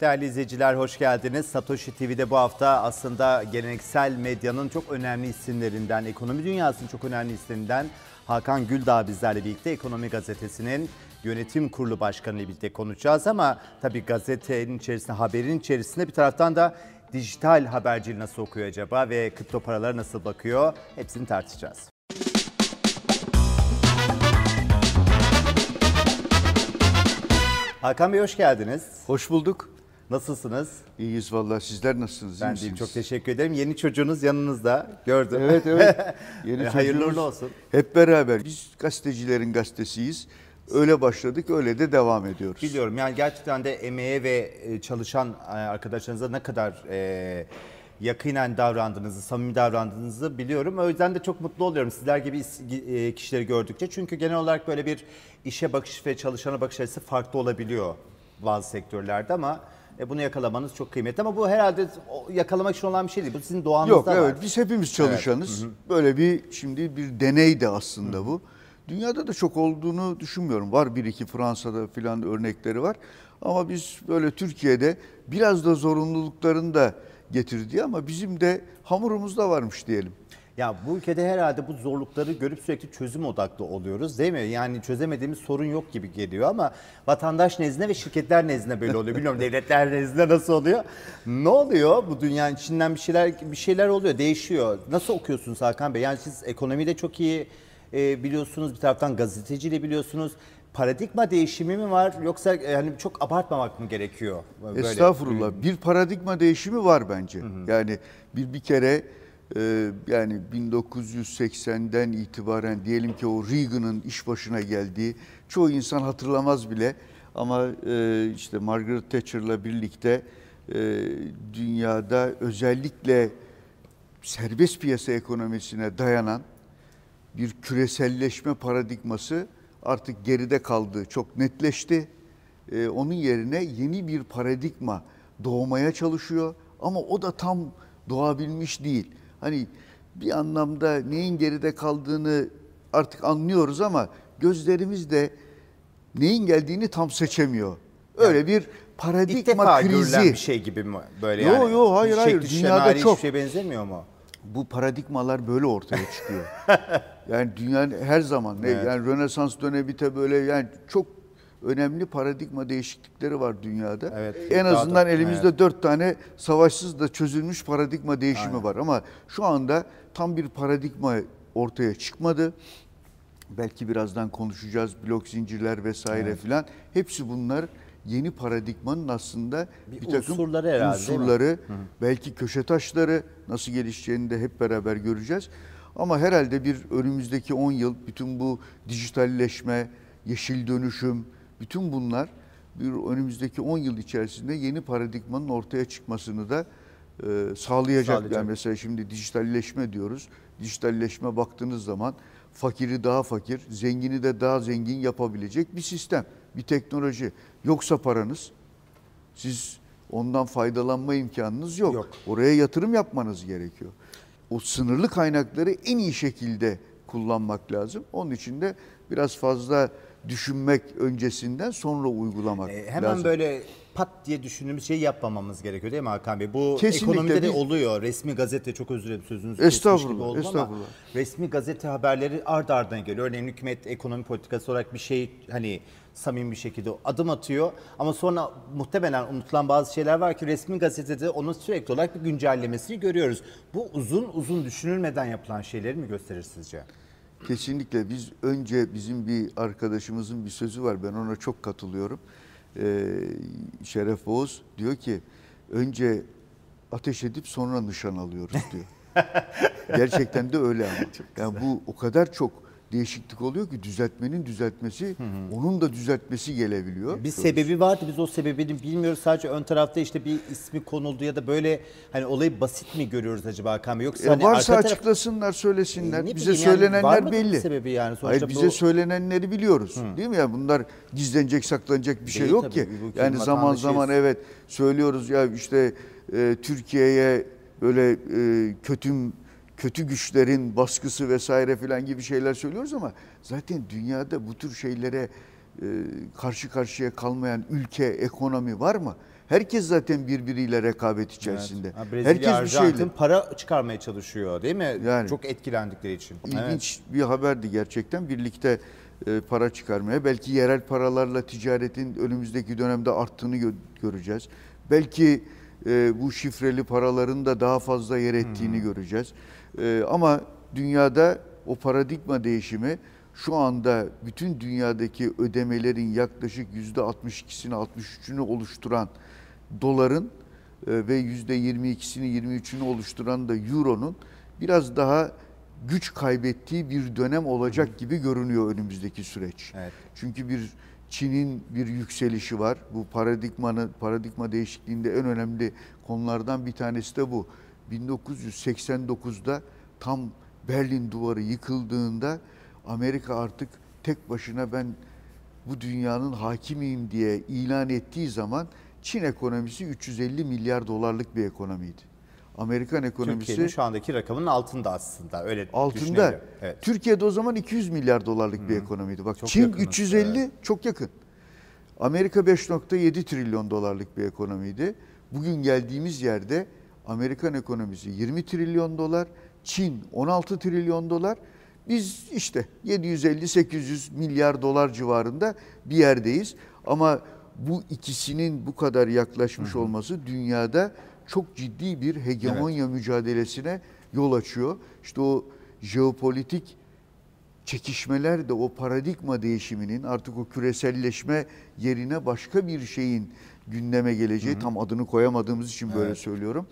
Değerli izleyiciler hoş geldiniz. Satoshi TV'de bu hafta aslında geleneksel medyanın çok önemli isimlerinden, ekonomi dünyasının çok önemli isimlerinden Hakan Güldağ bizlerle birlikte Ekonomi Gazetesi'nin yönetim kurulu başkanı ile birlikte konuşacağız. Ama tabii gazetenin içerisinde, haberin içerisinde bir taraftan da dijital haberciliği nasıl okuyor acaba ve kripto paralara nasıl bakıyor hepsini tartışacağız. Hakan Bey hoş geldiniz. Hoş bulduk. Nasılsınız? İyiyiz vallahi. Sizler nasılsınız? Ben deyim çok teşekkür ederim. Yeni çocuğunuz yanınızda gördüm. Evet evet. Yeni Hayırlı çocuğumuz. uğurlu olsun. Hep beraber. Biz gazetecilerin gazetesiyiz. Öyle başladık, öyle de devam ediyoruz. Biliyorum yani gerçekten de emeğe ve e, çalışan e, arkadaşlarınıza ne kadar e, yakinen davrandığınızı, samimi davrandığınızı biliyorum. O yüzden de çok mutlu oluyorum sizler gibi e, kişileri gördükçe. Çünkü genel olarak böyle bir işe bakış ve çalışana bakış açısı farklı olabiliyor bazı sektörlerde ama e, bunu yakalamanız çok kıymetli. Ama bu herhalde yakalamak için olan bir şey değil. Bu sizin doğanızda Yok var. evet biz hepimiz çalışanız. Böyle bir şimdi bir deney de aslında bu. Dünyada da çok olduğunu düşünmüyorum. Var bir iki Fransa'da filan örnekleri var. Ama biz böyle Türkiye'de biraz da zorunluluklarını da getirdi ama bizim de hamurumuzda varmış diyelim. Ya bu ülkede herhalde bu zorlukları görüp sürekli çözüm odaklı oluyoruz değil mi? Yani çözemediğimiz sorun yok gibi geliyor ama vatandaş nezdinde ve şirketler nezdinde böyle oluyor. Bilmiyorum devletler nezdinde nasıl oluyor? Ne oluyor bu dünyanın içinden bir şeyler bir şeyler oluyor, değişiyor. Nasıl okuyorsunuz Hakan Bey? Yani siz ekonomide çok iyi e, biliyorsunuz, bir taraftan gazeteciliği biliyorsunuz. Paradigma değişimi mi var yoksa e, hani çok abartmamak mı gerekiyor? Böyle? Estağfurullah. Bir paradigma değişimi var bence. Yani bir bir kere e, yani 1980'den itibaren diyelim ki o Reagan'ın iş başına geldiği çoğu insan hatırlamaz bile ama e, işte Margaret Thatcher'la birlikte e, dünyada özellikle serbest piyasa ekonomisine dayanan bir küreselleşme paradigması artık geride kaldı, çok netleşti. Ee, onun yerine yeni bir paradigma doğmaya çalışıyor ama o da tam doğabilmiş değil. Hani bir anlamda neyin geride kaldığını artık anlıyoruz ama gözlerimiz de neyin geldiğini tam seçemiyor. Öyle bir paradigma İlk defa krizi. bir şey gibi mi böyle Yo, yani? yo, hayır, hayır. Şekli, Dünyada çok. hiçbir şeye benzemiyor mu? bu paradigmalar böyle ortaya çıkıyor. yani dünyanın her zaman ne Evet. yani Rönesans dönemi de böyle yani çok önemli paradigma değişiklikleri var dünyada. Evet. En Daha da- azından elimizde dört tane savaşsız da çözülmüş paradigma değişimi var ama şu anda tam bir paradigma ortaya çıkmadı. Belki birazdan konuşacağız blok zincirler vesaire filan. Hepsi bunlar yeni paradigmanın aslında Bir bir, takım unsurları herhalde, unsurları, belki köşe taşları nasıl gelişeceğini de hep beraber göreceğiz. Ama herhalde bir önümüzdeki 10 yıl bütün bu dijitalleşme, yeşil dönüşüm, bütün bunlar bir önümüzdeki 10 yıl içerisinde yeni paradigmanın ortaya çıkmasını da e, sağlayacak. Sağlayacak. Yani mesela şimdi dijitalleşme diyoruz. Dijitalleşme baktığınız zaman fakiri daha fakir, zengini de daha zengin yapabilecek bir sistem, bir teknoloji. Yoksa paranız siz ondan faydalanma imkanınız yok. Yok. Oraya yatırım yapmanız gerekiyor. O sınırlı kaynakları en iyi şekilde kullanmak lazım. Onun için de biraz fazla düşünmek öncesinden sonra uygulamak Ee, hemen lazım. böyle pat diye düşündüğümüz şeyi yapmamamız gerekiyor değil mi Hakan Bey? Bu Kesinlikle ekonomide de oluyor. Resmi gazete çok özür dilerim sözünüzü Estağfurullah, gibi oldum ama estağfurullah. resmi gazete haberleri ard ardına geliyor. Örneğin hükümet ekonomi politikası olarak bir şey hani samimi bir şekilde adım atıyor ama sonra muhtemelen unutulan bazı şeyler var ki resmi gazetede onun sürekli olarak bir güncellemesini görüyoruz. Bu uzun uzun düşünülmeden yapılan şeyleri mi gösterir sizce? Kesinlikle biz önce bizim bir arkadaşımızın bir sözü var ben ona çok katılıyorum. Ee, Şeref Oğuz diyor ki önce ateş edip sonra nişan alıyoruz diyor. Gerçekten de öyle ama. Yani bu o kadar çok değişiklik oluyor ki düzeltmenin düzeltmesi onun da düzeltmesi gelebiliyor. Bir sebebi vardı biz o sebebini bilmiyoruz sadece ön tarafta işte bir ismi konuldu ya da böyle hani olayı basit mi görüyoruz acaba Hakan Bey yoksa E hani varsa arka taraf- açıklasınlar, söylesinler. E, bize yani, söylenenler belli. sebebi yani? Sonuçta Hayır bize bu- söylenenleri biliyoruz. Değil mi ya? Bunlar gizlenecek, saklanacak bir şey Değil yok tabii, ki. Yani zaman zaman evet söylüyoruz ya işte e, Türkiye'ye böyle e, kötü kötü güçlerin baskısı vesaire filan gibi şeyler söylüyoruz ama zaten dünyada bu tür şeylere e, karşı karşıya kalmayan ülke, ekonomi var mı? Herkes zaten birbiriyle rekabet içerisinde. Ha, Brezilya, Herkes bir şeyle. para çıkarmaya çalışıyor değil mi? Yani. Çok etkilendikleri için. Evet. İlginç bir haberdi gerçekten. Birlikte e, para çıkarmaya. Belki yerel paralarla ticaretin önümüzdeki dönemde arttığını gö- göreceğiz. Belki e, bu şifreli paraların da daha fazla yer ettiğini göreceğiz. E, ama dünyada o paradigma değişimi şu anda bütün dünyadaki ödemelerin yaklaşık %62'sini 63'ünü oluşturan doların e, ve %22'sini 23'ünü oluşturan da euronun biraz daha güç kaybettiği bir dönem olacak gibi görünüyor önümüzdeki süreç. Evet. Çünkü bir Çin'in bir yükselişi var. Bu paradigmanın paradigma değişikliğinde en önemli konulardan bir tanesi de bu. 1989'da tam Berlin duvarı yıkıldığında Amerika artık tek başına ben bu dünyanın hakimiyim diye ilan ettiği zaman Çin ekonomisi 350 milyar dolarlık bir ekonomiydi. Amerikan ekonomisi Türkiye'nin şu andaki rakamının altında aslında öyle altında. Evet. Türkiye'de o zaman 200 milyar dolarlık bir ekonomiydi. Bak Çok Çin yakınız, 350 çok yakın. Amerika 5.7 trilyon dolarlık bir ekonomiydi. Bugün geldiğimiz yerde Amerikan ekonomisi 20 trilyon dolar, Çin 16 trilyon dolar. Biz işte 750-800 milyar dolar civarında bir yerdeyiz. Ama bu ikisinin bu kadar yaklaşmış olması dünyada çok ciddi bir hegemonya mücadelesine yol açıyor. İşte o jeopolitik çekişmeler de o paradigma değişiminin artık o küreselleşme yerine başka bir şeyin gündeme geleceği tam adını koyamadığımız için böyle söylüyorum.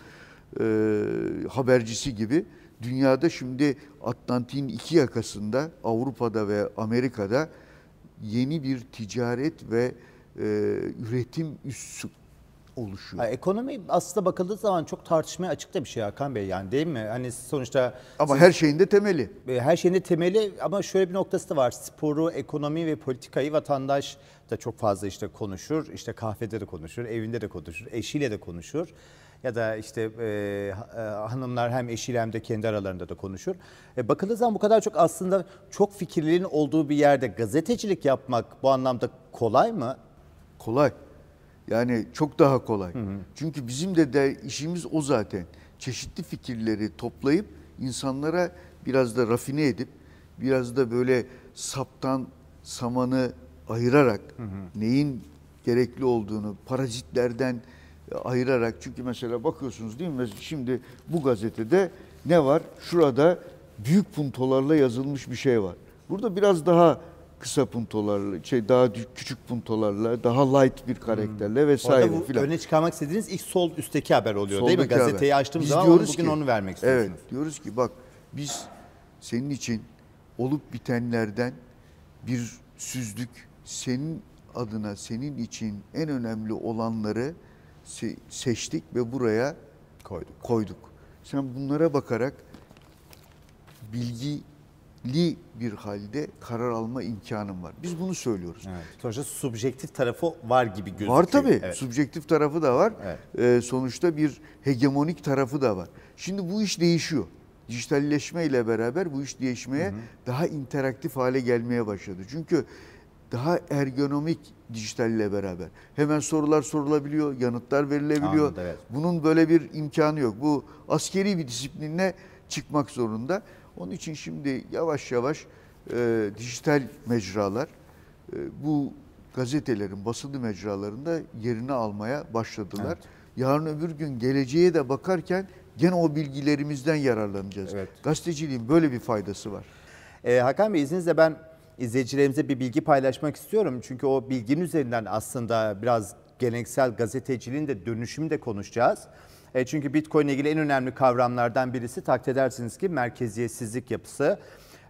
Ee, habercisi gibi dünyada şimdi Atlantik'in iki yakasında Avrupa'da ve Amerika'da yeni bir ticaret ve e, üretim üssü oluşuyor. Ha, ekonomi aslında bakıldığı zaman çok tartışmaya açık da bir şey Hakan Bey yani değil mi? Hani sonuçta Ama her şeyin de temeli. E, her şeyin de temeli ama şöyle bir noktası da var. Sporu, ekonomi ve politikayı vatandaş da çok fazla işte konuşur. İşte kahvede de konuşur, evinde de konuşur, eşiyle de konuşur. Ya da işte e, e, hanımlar hem eşiyle hem de kendi aralarında da konuşur. E, bakıldığı zaman bu kadar çok aslında çok fikirlerin olduğu bir yerde gazetecilik yapmak bu anlamda kolay mı? Kolay. Yani çok daha kolay. Çünkü bizim de, de işimiz o zaten. Çeşitli fikirleri toplayıp insanlara biraz da rafine edip biraz da böyle saptan samanı ayırarak neyin gerekli olduğunu parazitlerden ayırarak çünkü mesela bakıyorsunuz değil mi şimdi bu gazetede ne var? Şurada büyük puntolarla yazılmış bir şey var. Burada biraz daha kısa puntolarla, şey daha küçük puntolarla, daha light bir karakterle vesaire Orada bu filan. öne çıkarmak istediğiniz ilk sol üstteki haber oluyor değil mi? Soldaki haber. Gazeteyi açtığım Biz zaman diyoruz bugün ki- onu vermek istiyorsunuz. Evet, diyoruz ki bak biz senin için olup bitenlerden bir süzlük senin adına senin için en önemli olanları se- seçtik ve buraya Koyduk. koyduk. Sen bunlara bakarak bilgili bir halde karar alma imkanın var. Biz bunu söylüyoruz. Evet. Sonuçta subjektif tarafı var gibi gözüküyor. Var tabii. Evet. Subjektif tarafı da var. Evet. Ee, sonuçta bir hegemonik tarafı da var. Şimdi bu iş değişiyor. Dijitalleşme ile beraber bu iş değişmeye daha interaktif hale gelmeye başladı. Çünkü daha ergonomik dijitalle beraber. Hemen sorular sorulabiliyor, yanıtlar verilebiliyor. Anladım, evet. Bunun böyle bir imkanı yok. Bu askeri bir disiplinle çıkmak zorunda. Onun için şimdi yavaş yavaş e, dijital mecralar e, bu gazetelerin basılı mecralarında yerini almaya başladılar. Evet. Yarın öbür gün geleceğe de bakarken gene o bilgilerimizden yararlanacağız. Evet. Gazeteciliğin böyle bir faydası var. Ee, Hakan Bey izninizle ben izleyicilerimize bir bilgi paylaşmak istiyorum. Çünkü o bilginin üzerinden aslında biraz geleneksel gazeteciliğin de dönüşümü de konuşacağız. E, çünkü Bitcoin ile ilgili en önemli kavramlardan birisi takdir edersiniz ki merkeziyetsizlik yapısı.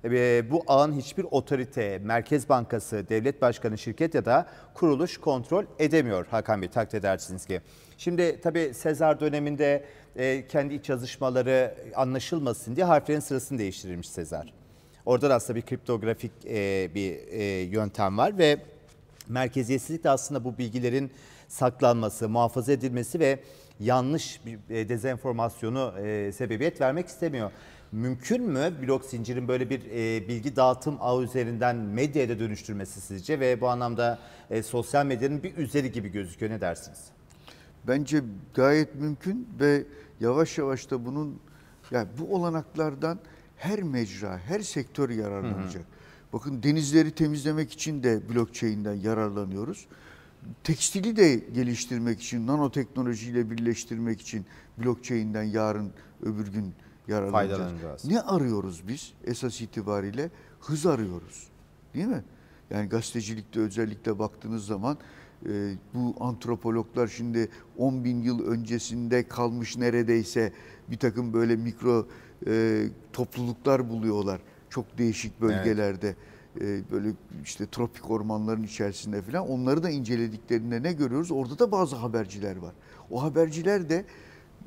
E, bu ağın hiçbir otorite, Merkez Bankası, devlet başkanı, şirket ya da kuruluş kontrol edemiyor Hakan Bey takdir edersiniz ki. Şimdi tabii Sezar döneminde e, kendi iç yazışmaları anlaşılmasın diye harflerin sırasını değiştirilmiş Sezar. Orada da aslında bir kriptografik e, bir e, yöntem var ve merkeziyetsizlik de aslında bu bilgilerin saklanması, muhafaza edilmesi ve yanlış bir e, dezenformasyonu e, sebebiyet vermek istemiyor. Mümkün mü blok zincirin böyle bir e, bilgi dağıtım ağı üzerinden medyaya da dönüştürmesi sizce ve bu anlamda e, sosyal medyanın bir üzeri gibi gözüküyor ne dersiniz? Bence gayet mümkün ve yavaş yavaş da bunun yani bu olanaklardan her mecra, her sektör yararlanacak. Bakın denizleri temizlemek için de blockchain'den yararlanıyoruz. Tekstili de geliştirmek için, nanoteknolojiyle birleştirmek için blockchain'den yarın öbür gün yararlanacağız. Ne arıyoruz biz esas itibariyle? Hız arıyoruz. Değil mi? Yani gazetecilikte özellikle baktığınız zaman e, bu antropologlar şimdi 10 bin yıl öncesinde kalmış neredeyse bir takım böyle mikro e, topluluklar buluyorlar. Çok değişik bölgelerde. E, böyle işte tropik ormanların içerisinde falan. Onları da incelediklerinde ne görüyoruz? Orada da bazı haberciler var. O haberciler de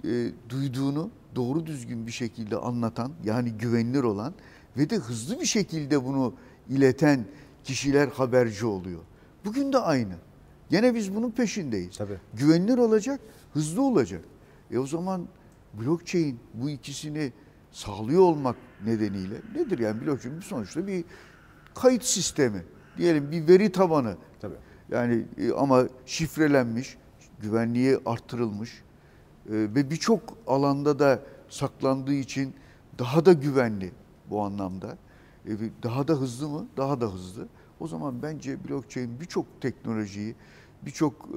e, duyduğunu doğru düzgün bir şekilde anlatan yani güvenilir olan ve de hızlı bir şekilde bunu ileten kişiler haberci oluyor. Bugün de aynı. Gene biz bunun peşindeyiz. Tabii. Güvenilir olacak, hızlı olacak. E o zaman blockchain bu ikisini sağlıyor olmak nedeniyle nedir yani blockchain sonuçta bir kayıt sistemi. Diyelim bir veri tabanı. Tabii. Yani e, ama şifrelenmiş, güvenliği arttırılmış e, ve birçok alanda da saklandığı için daha da güvenli bu anlamda. E, daha da hızlı mı? Daha da hızlı. O zaman bence blockchain birçok teknolojiyi, birçok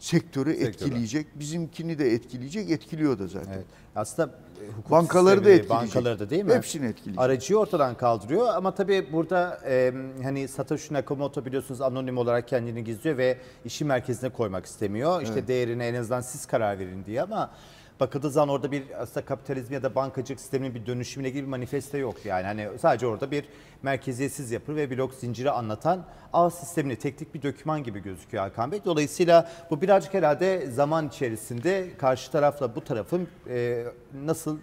sektörü etkileyecek. Bizimkini de etkileyecek, etkiliyor da zaten. Evet. Aslında e, hukuk Bankaları da sistemi, etkileyecek. Bankaları da değil mi? Hepsini etkileyecek. Aracıyı ortadan kaldırıyor ama tabii burada e, hani Satoshi Nakamoto biliyorsunuz anonim olarak kendini gizliyor ve işi merkezine koymak istemiyor. İşte değerine en azından siz karar verin diye ama bakıldığı zaman orada bir aslında kapitalizm ya da bankacılık sisteminin bir dönüşümüne ilgili bir manifesto yok. Yani hani sadece orada bir merkeziyetsiz yapı ve blok zinciri anlatan ağ sistemini teknik bir döküman gibi gözüküyor Hakan Bey. Dolayısıyla bu birazcık herhalde zaman içerisinde karşı tarafla bu tarafın e, nasıl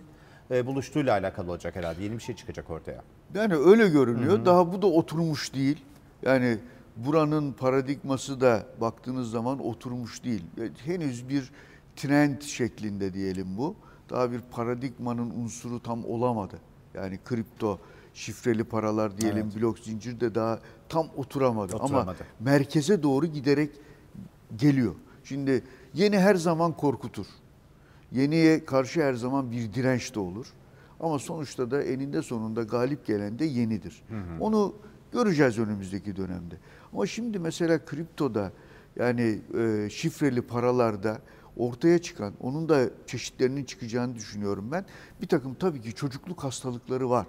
e, buluştuğuyla alakalı olacak herhalde. Yeni bir şey çıkacak ortaya. Yani öyle görünüyor. Daha bu da oturmuş değil. Yani buranın paradigması da baktığınız zaman oturmuş değil. E, Henüz bir trend şeklinde diyelim bu. Daha bir paradigmanın unsuru tam olamadı. Yani kripto, şifreli paralar diyelim, blok zincir de daha tam oturamadı. Ama Oturamadı. merkeze doğru giderek geliyor. Şimdi yeni her zaman korkutur. Yeniye karşı her zaman bir direnç de olur. Ama sonuçta da eninde sonunda galip gelen de yenidir. Onu göreceğiz önümüzdeki dönemde. Ama şimdi mesela kriptoda yani e, şifreli paralarda ortaya çıkan, onun da çeşitlerinin çıkacağını düşünüyorum ben. Bir takım tabii ki çocukluk hastalıkları var.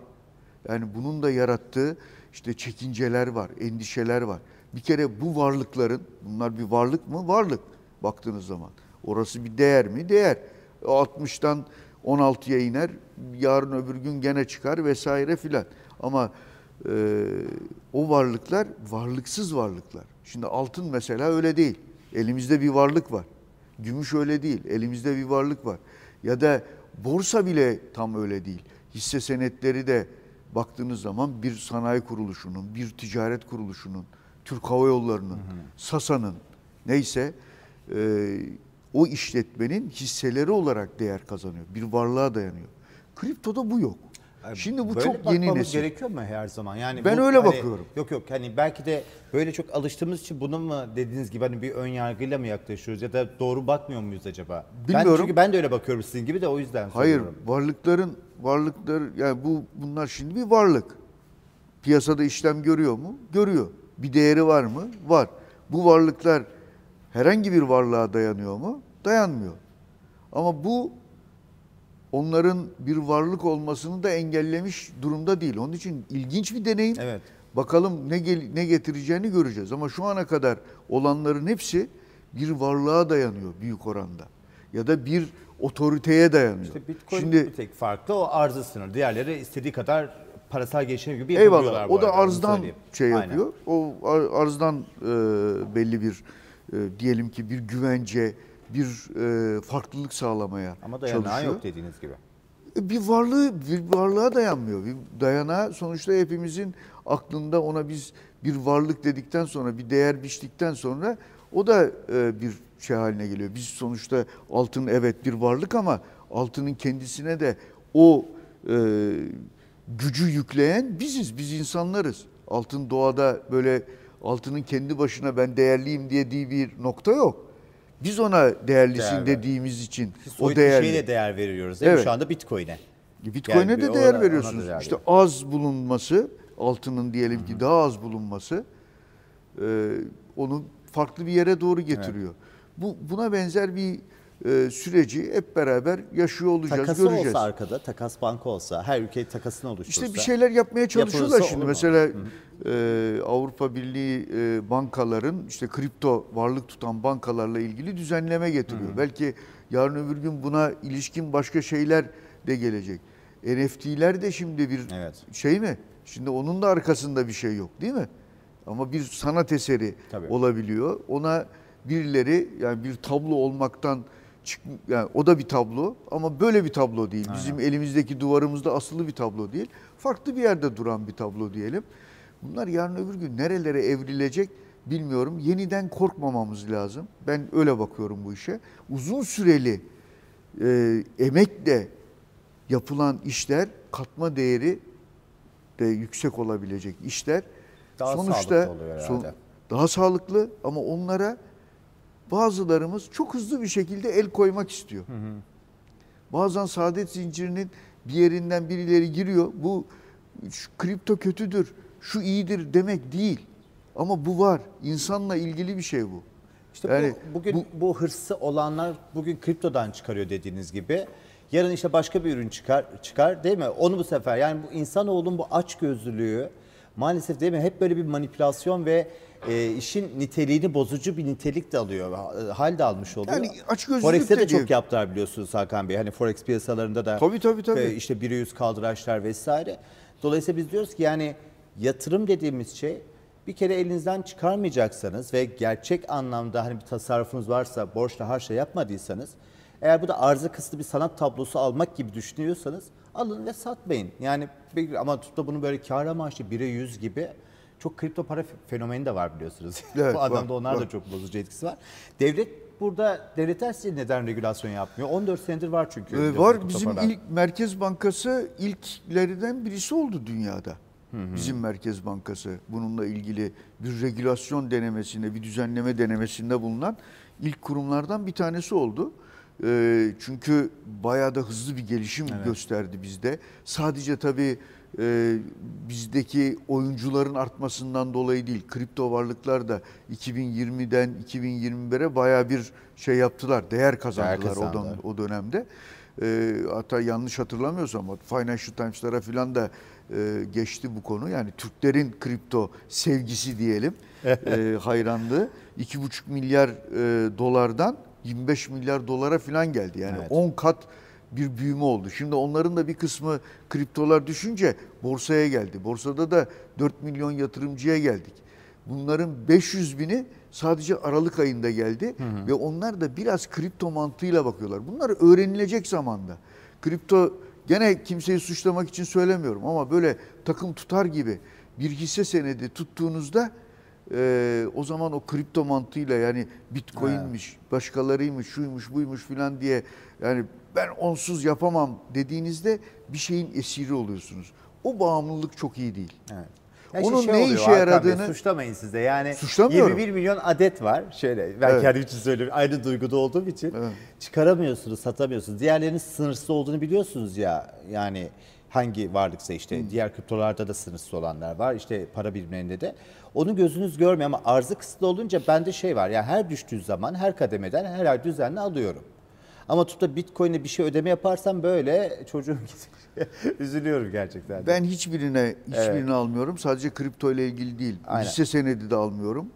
Yani bunun da yarattığı işte çekinceler var, endişeler var. Bir kere bu varlıkların, bunlar bir varlık mı? Varlık baktığınız zaman. Orası bir değer mi? Değer. 60'tan 16'ya iner, yarın öbür gün gene çıkar vesaire filan. Ama e, o varlıklar varlıksız varlıklar. Şimdi altın mesela öyle değil. Elimizde bir varlık var. Gümüş öyle değil. Elimizde bir varlık var. Ya da borsa bile tam öyle değil. Hisse senetleri de baktığınız zaman bir sanayi kuruluşunun, bir ticaret kuruluşunun, Türk Hava Yolları'nın, SASA'nın neyse e, o işletmenin hisseleri olarak değer kazanıyor. Bir varlığa dayanıyor. Kriptoda bu yok. Şimdi bu Böyle çok yeni nesil. gerekiyor mu her zaman? Yani Ben bu öyle hani- bakıyorum. Yok yok hani belki de böyle çok alıştığımız için bunu mu dediğiniz gibi hani bir ön yargıyla mı yaklaşıyoruz ya da doğru bakmıyor muyuz acaba? Ben Bilmiyorum. çünkü ben de öyle bakıyorum sizin gibi de o yüzden Hayır, soruyorum. varlıkların varlıklar yani bu bunlar şimdi bir varlık. Piyasada işlem görüyor mu? Görüyor. Bir değeri var mı? Var. Bu varlıklar herhangi bir varlığa dayanıyor mu? Dayanmıyor. Ama bu onların bir varlık olmasını da engellemiş durumda değil. Onun için ilginç bir deneyim. Evet. Bakalım ne gel- ne getireceğini göreceğiz. Ama şu ana kadar olanların hepsi bir varlığa dayanıyor büyük oranda. Ya da bir otoriteye dayanıyor. İşte Bitcoin Şimdi bir tek farklı o arzı sınır. Diğerleri istediği kadar parasal gelişim gibi eyvallah yapabiliyorlar bu o da arada, arzdan şey Aynen. yapıyor. O ar- arzdan e, belli bir e, diyelim ki bir güvence, bir e, farklılık sağlamaya Ama dayanağı çalışıyor. yok dediğiniz gibi. E, Bir varlığı bir varlığa dayanmıyor. Bir dayanağı sonuçta hepimizin aklında ona biz bir varlık dedikten sonra bir değer biçtikten sonra o da e, bir şey haline geliyor. Biz sonuçta altın evet bir varlık ama altının kendisine de o e, gücü yükleyen biziz. Biz insanlarız. Altın doğada böyle altının kendi başına ben değerliyim diye diye bir nokta yok. Biz ona değerlisin Değer dediğimiz için o Soyut bir değerli. şeye de değer veriyoruz değil mi? Evet. Şu anda Bitcoin'e. Bitcoin'e Yani de ona- değer ona da veriyorsunuz. değer işte az bulunması, altının diyelim ki daha az bulunması e, onu farklı bir yere doğru getiriyor. Bu buna benzer bir e, süreci hep beraber yaşıyor olacağız, Takası göreceğiz. olsa arkada, takas banka olsa, her ülke takasını oluştursa. İşte bir şeyler yapmaya çalışıyorlar şimdi. Mesela e, Avrupa Birliği e, bankaların işte kripto varlık tutan bankalarla ilgili düzenleme getiriyor. Belki yarın öbür gün buna ilişkin başka şeyler de gelecek. NFT'ler de şimdi bir Evet. şey mi? Şimdi onun da arkasında bir şey yok değil mi? Ama bir sanat eseri Tabii. olabiliyor. Ona birileri yani bir tablo olmaktan yani o da bir tablo ama böyle bir tablo değil. Bizim elimizdeki duvarımızda asılı bir tablo değil. Farklı bir yerde duran bir tablo diyelim. Bunlar yarın öbür gün nerelere evrilecek bilmiyorum. Yeniden korkmamamız lazım. Ben öyle bakıyorum bu işe. Uzun süreli e, emekle yapılan işler katma değeri de yüksek olabilecek işler. Daha Sonuçta sağlıklı oluyor herhalde. daha sağlıklı ama onlara bazılarımız çok hızlı bir şekilde el koymak istiyor. Bazen saadet zincirinin bir yerinden birileri giriyor. Bu şu kripto kötüdür, şu iyidir demek değil. Ama bu var. İnsanla ilgili bir şey bu. İşte Yani bu, bugün bu, hırsı olanlar bugün kriptodan çıkarıyor dediğiniz gibi. Yarın işte başka bir ürün çıkar çıkar değil mi? Onu bu sefer yani bu insanoğlunun bu açgözlülüğü maalesef değil mi? Hep böyle bir manipülasyon ve e, işin niteliğini bozucu bir nitelik de alıyor. ha- Hal de almış oluyor. Yani açgözlülük Forex'te de de çok yaptılar biliyorsunuz Hakan Bey. Hani Forex piyasalarında da Tabii, tabii, tabii. e, işte bire yüz kaldıraçlar vesaire. Dolayısıyla biz diyoruz ki yani yatırım dediğimiz şey bir kere elinizden çıkarmayacaksanız ve gerçek anlamda hani bir tasarrufunuz varsa borçla harç yapmadıysanız eğer bu da arzı kısıtlı bir sanat tablosu almak gibi düşünüyorsanız alın ve satmayın. Yani bir- ama tutup da bunu böyle kar amaçlı 1'e 100 gibi çok kripto para fenomeni de var biliyorsunuz. Evet, bu anlamda var, onlar da çok bozucu etkisi var. Devlet burada devletler size neden regülasyon yapmıyor? 14 senedir var çünkü. Ee, var bizim toparlar. ilk Merkez Bankası ilklerden birisi oldu dünyada. Bizim Merkez Bankası bununla ilgili bir regülasyon denemesinde, bir düzenleme denemesinde bulunan ilk kurumlardan bir tanesi oldu. Ee, çünkü bayağı da hızlı bir gelişim gösterdi bizde. Sadece tabii e, bizdeki oyuncuların artmasından dolayı değil, kripto varlıklar da 2020'den 2021'e bayağı bir şey yaptılar, değer kazandılar o, kazandı. dön- o dönemde. Ee, hatta yanlış hatırlamıyorsam Financial Times'lara filan da e, geçti bu konu. Yani Türklerin kripto sevgisi diyelim, e, hayranlığı 2,5 milyar e, dolardan 25 milyar dolara filan geldi. Yani Evet. 10 kat bir büyüme oldu. Şimdi onların da bir kısmı kriptolar düşünce borsaya geldi. Borsada da 4 milyon yatırımcıya geldik. Bunların 500 bini sadece Aralık ayında geldi ve onlar da biraz kripto mantığıyla bakıyorlar. Bunlar öğrenilecek zamanda. Kripto gene kimseyi suçlamak için söylemiyorum ama böyle takım tutar gibi bir hisse senedi tuttuğunuzda e, o zaman o kripto mantığıyla yani bitcoin'miş, başkalarıymış, şuymuş, buymuş filan diye yani ben onsuz yapamam dediğinizde bir şeyin esiri oluyorsunuz. O bağımlılık çok iyi değil. Evet. Ya Onun şey ne oluyor işe Hakan Bey, yaradığını- suçlamayın siz de. Yani Suçlamıyorum. 21 milyon adet var. Şöyle ben Evet. kendim için söylüyorum. Aynı duyguda olduğum için. Evet. Çıkaramıyorsunuz, satamıyorsunuz. Diğerlerinin sınırsız olduğunu biliyorsunuz ya. Yani hangi varlıksa işte diğer kriptolarda da sınırsız olanlar var. İşte para birimlerinde de. Onu gözünüz görmüyor ama arzı kısıtlı olunca bende şey var. Yani her düştüğü zaman her kademeden her ay düzenli alıyorum. Ama tutup da Bitcoin'e bir şey ödeme yaparsam böyle çocuğum üzülüyorum gerçekten. Ben hiçbirine hiçbirini almıyorum. Sadece kripto ile ilgili değil. Aynen. Hisse senedi de almıyorum.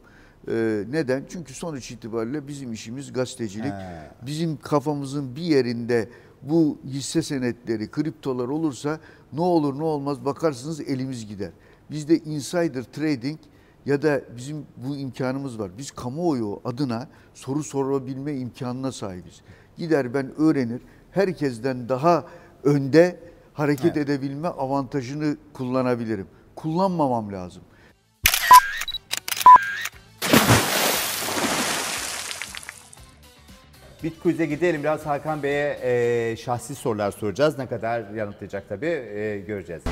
Ee, neden? Çünkü sonuç itibariyle bizim işimiz gazetecilik. He. Bizim kafamızın bir yerinde bu hisse senetleri, kriptolar olursa ne olur ne olmaz bakarsınız elimiz gider. Bizde insider trading ya da bizim bu imkanımız var. Biz kamuoyu adına soru sorabilme imkanına sahibiz. Gider ben öğrenir, herkesten daha önde hareket Evet. edebilme avantajını kullanabilirim. Kullanmamam lazım. Bitquiz'e gidelim. Biraz Hakan Bey'e e, şahsi sorular soracağız. Ne kadar yanıtlayacak tabii e, göreceğiz.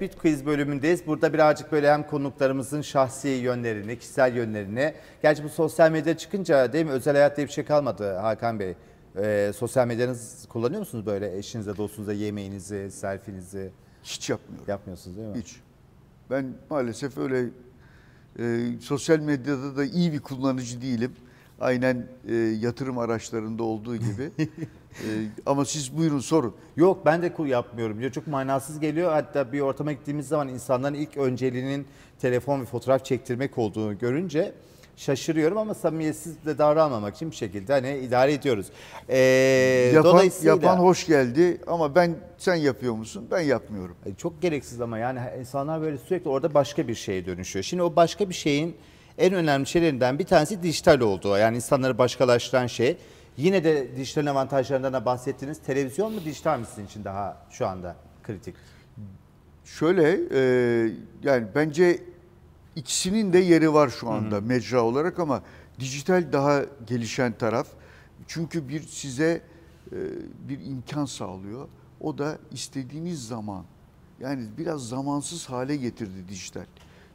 Bit Quiz bölümündeyiz. Burada birazcık böyle hem konuklarımızın şahsi yönlerini, kişisel yönlerini. Gerçi bu sosyal medya çıkınca değil mi özel hayat diye bir şey kalmadı Hakan Bey. Ee, sosyal medyanız kullanıyor musunuz böyle eşinize, dostunuza yemeğinizi, selfinizi Hiç yapmıyorum. yapmıyorsunuz değil mi? Hiç. Ben maalesef öyle e, sosyal medyada da iyi bir kullanıcı değilim. Aynen e, yatırım araçlarında olduğu gibi. E, ama siz buyurun sorun. Yok ben de yapmıyorum diyor. Çok manasız geliyor. Hatta bir ortama gittiğimiz zaman insanların ilk önceliğinin telefon ve fotoğraf çektirmek olduğunu görünce şaşırıyorum ama samimiyetsiz de davranmamak için bir şekilde hani idare ediyoruz. Ee, Yapan, dolayısıyla yapan hoş geldi ama ben sen yapıyor musun? Ben yapmıyorum. Çok gereksiz ama yani insanlar böyle sürekli orada başka bir şeye dönüşüyor. Şimdi o başka bir şeyin en önemli şeylerinden bir tanesi dijital olduğu. Yani insanları başkalaştıran şey. Yine de dijitalin avantajlarından da bahsettiniz. Televizyon mu dijital mi sizin için daha şu anda kritik? Şöyle e, yani bence ikisinin de yeri var şu anda mecra olarak ama dijital daha gelişen taraf. Çünkü bir size e, bir imkan sağlıyor. O da istediğiniz zaman yani biraz zamansız hale getirdi dijital.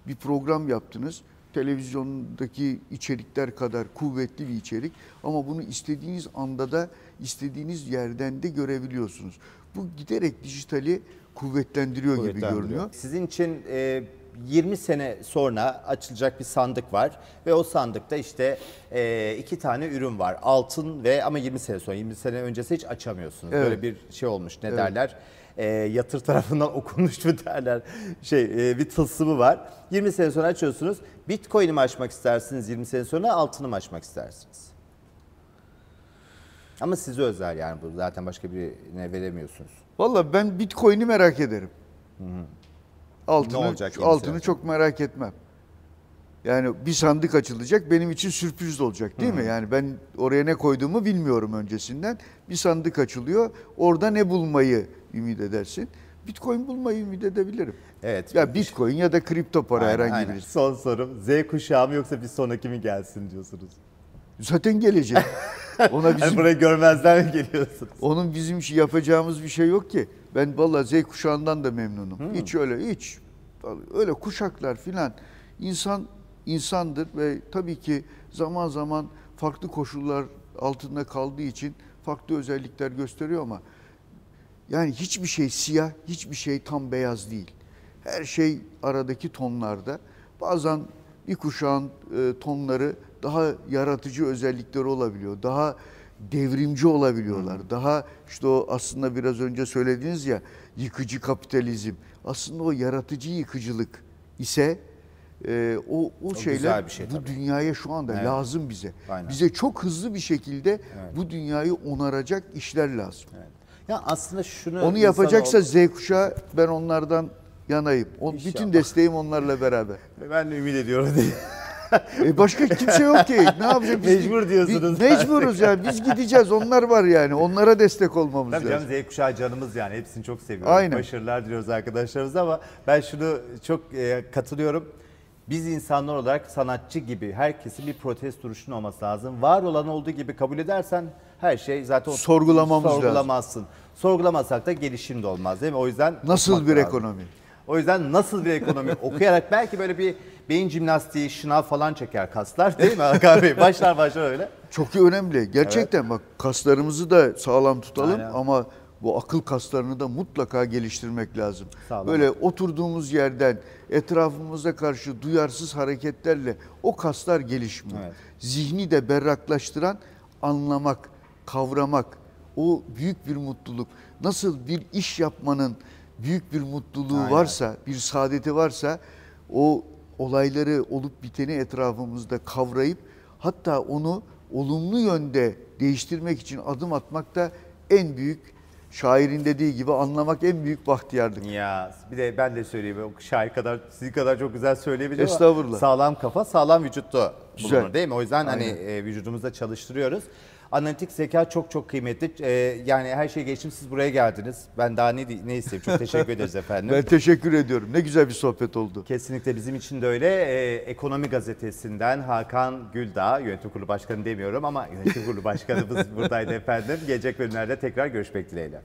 Bir program yaptınız. Televizyondaki içerikler kadar kuvvetli bir içerik ama bunu istediğiniz anda da istediğiniz yerden de görebiliyorsunuz. Bu giderek dijitali kuvvetlendiriyor, gibi Kuvvetlendiriyor. görünüyor. Sizin için e, 20 sene sonra açılacak bir sandık var ve o sandıkta işte e, iki tane ürün var. Altın ve ama 20 sene sonra 20 sene öncesi hiç açamıyorsunuz. Evet. Böyle bir şey olmuş ne Evet. derler? E, yatır tarafından okunmuş mu derler? Şey e, bir tılsımı var. 20 sene sonra açıyorsunuz. Bitcoin'i mi açmak istersiniz 20 sene sonra altını mı açmak istersiniz? Ama size özel yani bu zaten başka birine veremiyorsunuz. Valla ben Bitcoin'i merak ederim. Altını, Ne olacak altını çok merak etmem. Yani bir sandık açılacak benim için sürpriz olacak değil mi? Yani ben oraya ne koyduğumu bilmiyorum öncesinden. Bir sandık açılıyor. Orada ne bulmayı ümit edersin? Bitcoin bulmayı ümit edebilirim. Evet. Ya Bitcoin ya da kripto para Aynen, herhangi aynen. birisi. Son sorum. Z kuşağı mı yoksa bir sonraki mi gelsin diyorsunuz? Zaten gelecek. Ona bizim burayı görmezden mi geliyorsunuz? Onun bizim şey yapacağımız bir şey yok ki. Ben vallahi Z kuşağından da memnunum. Hiç öyle hiç öyle kuşaklar filan insan insandır ve tabii ki zaman zaman farklı koşullar altında kaldığı için farklı özellikler gösteriyor ama yani hiçbir şey siyah, hiçbir şey tam beyaz değil. Her şey aradaki tonlarda. Bazen bir kuşağın e, tonları daha yaratıcı özellikleri olabiliyor. Daha devrimci olabiliyorlar. Daha işte o aslında biraz önce söylediğiniz ya yıkıcı kapitalizm. Aslında o yaratıcı yıkıcılık ise e, o o, şeyler güzel bir şey bu tabii. dünyaya şu anda Evet. lazım bize. Aynen. Bize çok hızlı bir şekilde bu dünyayı onaracak işler lazım. Evet. Ya aslında şunu Onu yapacaksa ol- Z kuşağı ben onlardan yanayım. O, İnşallah. bütün desteğim onlarla beraber. ben de ümit ediyorum. E başka kimse yok ki. Ne yapacağız? Biz, Mecbur diyorsunuz Biz, mecburuz ya. Biz gideceğiz. Onlar var yani. Onlara destek olmamız Tabii lazım. canım Z kuşağı canımız yani. Hepsini çok seviyoruz. Aynen. Başarılar diliyoruz arkadaşlarımıza ama ben şunu çok e, katılıyorum. Biz insanlar olarak sanatçı gibi herkesin bir protest duruşunun olması lazım. Var olan olduğu gibi kabul edersen her şey zaten Sorgulamamız lazım. sorgulamazsın. Sorgulamazsak da gelişim de olmaz değil mi? O yüzden Nasıl bir lazım. ekonomi? O yüzden nasıl bir ekonomi okuyarak belki böyle bir beyin jimnastiği, şınav falan çeker kaslar değil mi Hakan Bey? Başlar başlar öyle. Çok önemli. Gerçekten bak kaslarımızı da sağlam tutalım Aynen. ama bu akıl kaslarını da mutlaka geliştirmek lazım. Sağlam. Böyle oturduğumuz yerden etrafımıza karşı duyarsız hareketlerle o kaslar gelişmiyor. Evet. Zihni de berraklaştıran anlamak, kavramak o büyük bir mutluluk. Nasıl bir iş yapmanın büyük bir mutluluğu Aynen. varsa, bir saadeti varsa o olayları olup biteni etrafımızda kavrayıp hatta onu olumlu yönde değiştirmek için adım atmak da en büyük şairin dediği gibi anlamak en büyük bahtiyarlık. Ya bir de ben de söyleyeyim o şair kadar sizin kadar çok güzel söyleyebilirim Estağfurullah. sağlam kafa sağlam vücutta Güzel. bulunur değil mi? O yüzden hani Aynen. e, vücudumuzda çalıştırıyoruz. Analitik zeka çok çok kıymetli. E, yani her şey geçtim siz buraya geldiniz. Ben daha ne ne isteyeyim? Çok teşekkür ederiz efendim. Ben teşekkür ediyorum. Ne güzel bir sohbet oldu. Kesinlikle bizim için de öyle. Ee, Ekonomi Gazetesi'nden Hakan Güldağ, yönetim kurulu başkanı demiyorum ama yönetim kurulu başkanımız buradaydı efendim. Gelecek bölümlerde tekrar görüşmek dileğiyle.